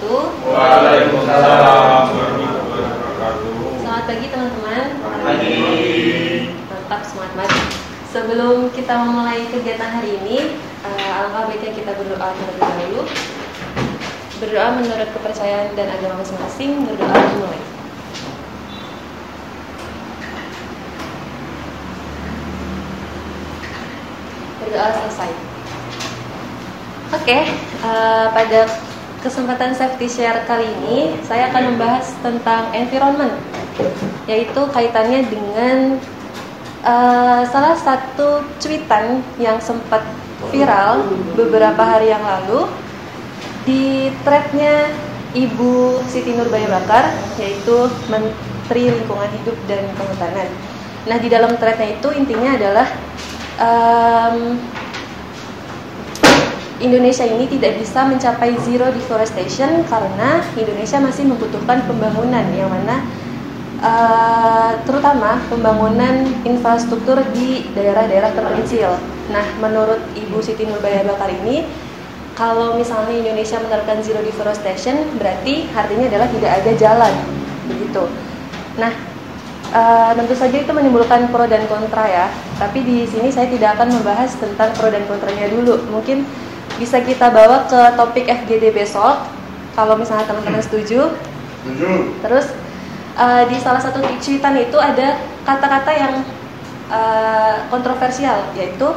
Wabarakatuh. Waalaikumsalam warahmatullahi wabarakatuh. Selamat pagi teman-teman. Pagi. Mantap semangat banget. Sebelum kita memulai kegiatan hari ini, uh, alangkah baiknya kita berdoa terlebih dahulu. Berdoa menurut kepercayaan dan agama masing-masing. Berdoa dimulai. Berdoa selesai. Oke, uh, pada kesempatan safety share kali ini saya akan membahas tentang environment, yaitu kaitannya dengan uh, salah satu cuitan yang sempat viral beberapa hari yang lalu di threadnya Ibu Siti Nurbaya Bakar, yaitu Menteri Lingkungan Hidup dan Kehutanan. Nah di dalam threadnya itu intinya adalah um, Indonesia ini tidak bisa mencapai zero deforestation karena Indonesia masih membutuhkan pembangunan yang mana uh, terutama pembangunan infrastruktur di daerah-daerah terpencil. Nah, menurut Ibu Siti Nurbaya Bakar ini, kalau misalnya Indonesia menerapkan zero deforestation, berarti artinya adalah tidak ada jalan, begitu. Nah, uh, tentu saja itu menimbulkan pro dan kontra ya. Tapi di sini saya tidak akan membahas tentang pro dan kontranya dulu. Mungkin bisa kita bawa ke topik FGD besok kalau misalnya teman-teman setuju. Setuju. Terus uh, di salah satu cuitan itu ada kata-kata yang uh, kontroversial yaitu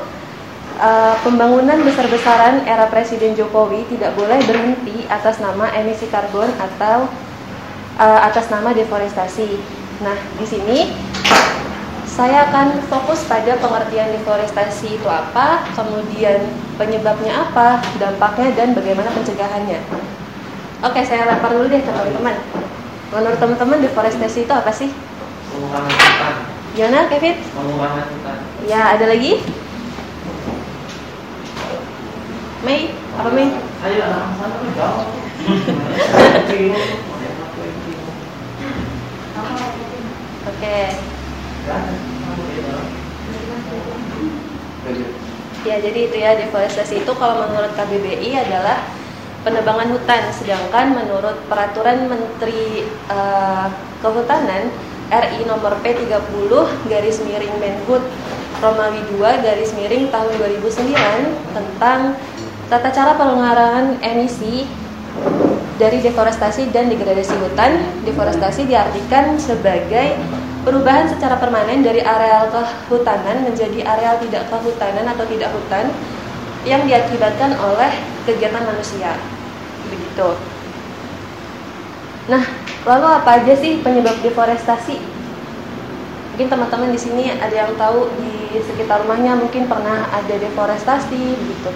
uh, pembangunan besar-besaran era Presiden Jokowi tidak boleh berhenti atas nama emisi karbon atau uh, atas nama deforestasi. Nah, di sini saya akan fokus pada pengertian deforestasi itu apa, kemudian penyebabnya apa, dampaknya, dan bagaimana pencegahannya. Oke, saya lempar dulu deh ke teman-teman. Menurut teman-teman, deforestasi itu apa sih? Pengurangan hutan. Gimana, Kevin? Pengurangan hutan. Ya, ada lagi? Mei, apa Mei? Ayo sana tuh jawab. Ya, jadi itu ya deforestasi itu kalau menurut KBBI adalah penebangan hutan, sedangkan menurut peraturan Menteri uh, Kehutanan RI nomor P30 garis miring Menhut Romawi 2 garis miring tahun 2009 tentang tata cara pengurangan emisi dari deforestasi dan degradasi hutan. Deforestasi diartikan sebagai perubahan secara permanen dari areal kehutanan menjadi areal tidak kehutanan atau tidak hutan yang diakibatkan oleh kegiatan manusia. Begitu. Nah, lalu apa aja sih penyebab deforestasi? Mungkin teman-teman di sini ada yang tahu di sekitar rumahnya mungkin pernah ada deforestasi begitu.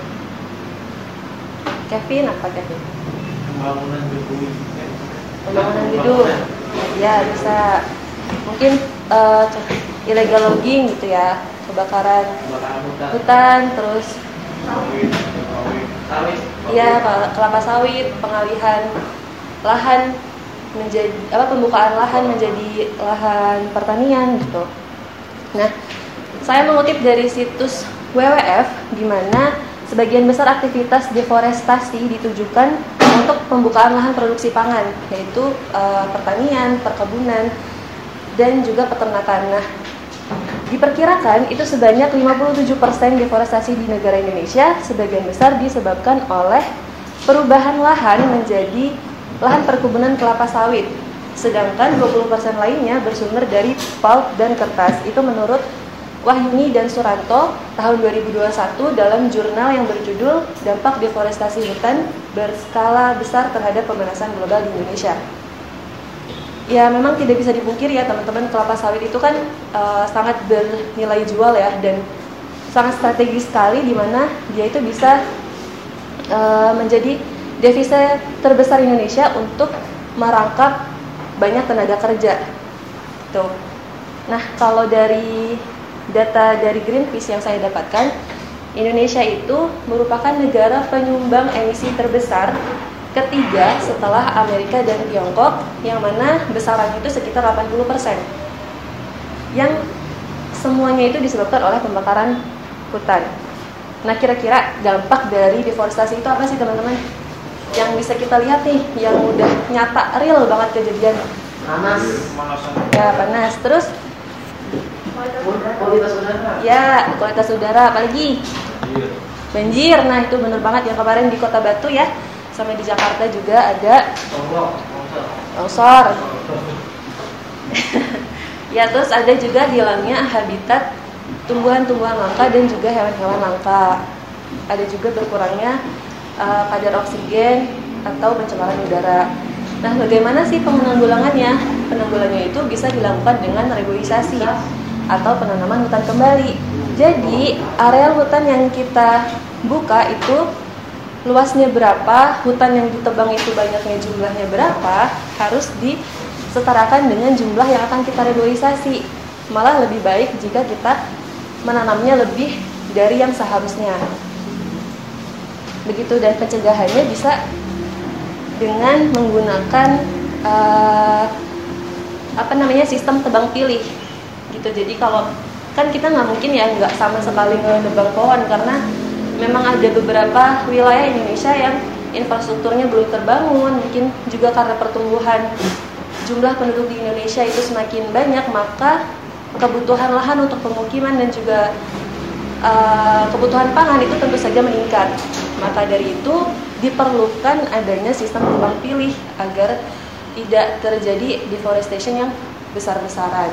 Kevin apa Kevin? Pembangunan Jokowi. Pembangunan gedung. Ya, bisa mungkin uh, illegal logging gitu ya kebakaran Kebakaran hutan. hutan terus Sawit, sawit. Sawit. ya kelapa sawit pengalihan lahan menjadi apa pembukaan lahan menjadi lahan pertanian gitu nah saya mengutip dari situs WWF di mana sebagian besar aktivitas deforestasi ditujukan untuk pembukaan lahan produksi pangan yaitu uh, pertanian perkebunan dan juga peternakan. Nah, diperkirakan itu sebanyak 57% deforestasi di negara Indonesia sebagian besar disebabkan oleh perubahan lahan menjadi lahan perkebunan kelapa sawit. Sedangkan 20% lainnya bersumber dari pulp dan kertas. Itu menurut Wahyuni dan Suranto tahun 2021 dalam jurnal yang berjudul Dampak Deforestasi Hutan Berskala Besar Terhadap Pemanasan Global di Indonesia. Ya memang tidak bisa dipungkiri ya teman-teman kelapa sawit itu kan eh, sangat bernilai jual ya dan sangat strategis sekali di mana dia itu bisa eh, menjadi devisa terbesar Indonesia untuk merangkap banyak tenaga kerja. Tuh. Nah, kalau dari data dari Greenpeace yang saya dapatkan, Indonesia itu merupakan negara penyumbang emisi terbesar ketiga setelah Amerika dan Tiongkok yang mana besarannya itu sekitar 80%. Yang semuanya itu disebabkan oleh pembakaran hutan. Nah, kira-kira dampak dari deforestasi itu apa sih, teman-teman? Yang bisa kita lihat nih, yang udah nyata real banget kejadian. Panas. Pemanasan. Ya, panas. Terus Kualitas udara. ya, kualitas udara apalagi? Iya. Banjir. Nah, itu bener banget yang kemarin di Kota Batu ya. Sama di Jakarta juga ada longsor. ya, terus ada juga hilangnya habitat tumbuhan-tumbuhan langka dan juga hewan-hewan langka. Ada juga berkurangnya uh, kadar oksigen atau pencemaran udara. Nah, bagaimana sih penanggulangannya? Penanggulangannya itu bisa dilakukan dengan reboisasi atau penanaman hutan kembali. Jadi, areal hutan yang kita buka itu luasnya berapa, hutan yang ditebang itu banyaknya jumlahnya berapa, harus disetarakan dengan jumlah yang akan kita reboisasi. Malah lebih baik jika kita menanamnya lebih dari yang seharusnya. Begitu dan pencegahannya bisa dengan menggunakan eh, apa namanya sistem tebang pilih gitu. Jadi kalau kan kita nggak mungkin ya nggak sama sekali nebang pohon karena memang ada beberapa wilayah Indonesia yang infrastrukturnya belum terbangun, mungkin juga karena pertumbuhan jumlah penduduk di Indonesia itu semakin banyak, maka kebutuhan lahan untuk pemukiman dan juga eh, kebutuhan pangan itu tentu saja meningkat. Maka dari itu diperlukan adanya sistem tebang pilih agar tidak terjadi deforestation yang besar-besaran.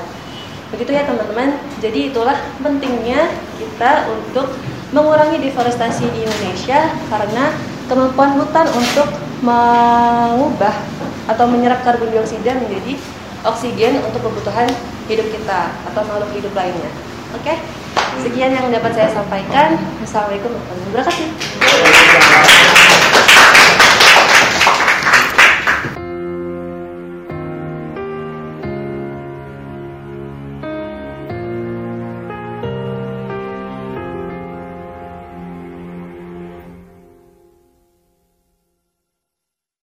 Begitu ya teman-teman. Jadi itulah pentingnya kita untuk mengurangi deforestasi di Indonesia karena kemampuan hutan untuk mengubah atau menyerap karbon dioksida menjadi oksigen untuk kebutuhan hidup kita atau makhluk hidup lainnya. Oke, sekian yang dapat saya sampaikan. Wassalamualaikum warahmatullahi wabarakatuh.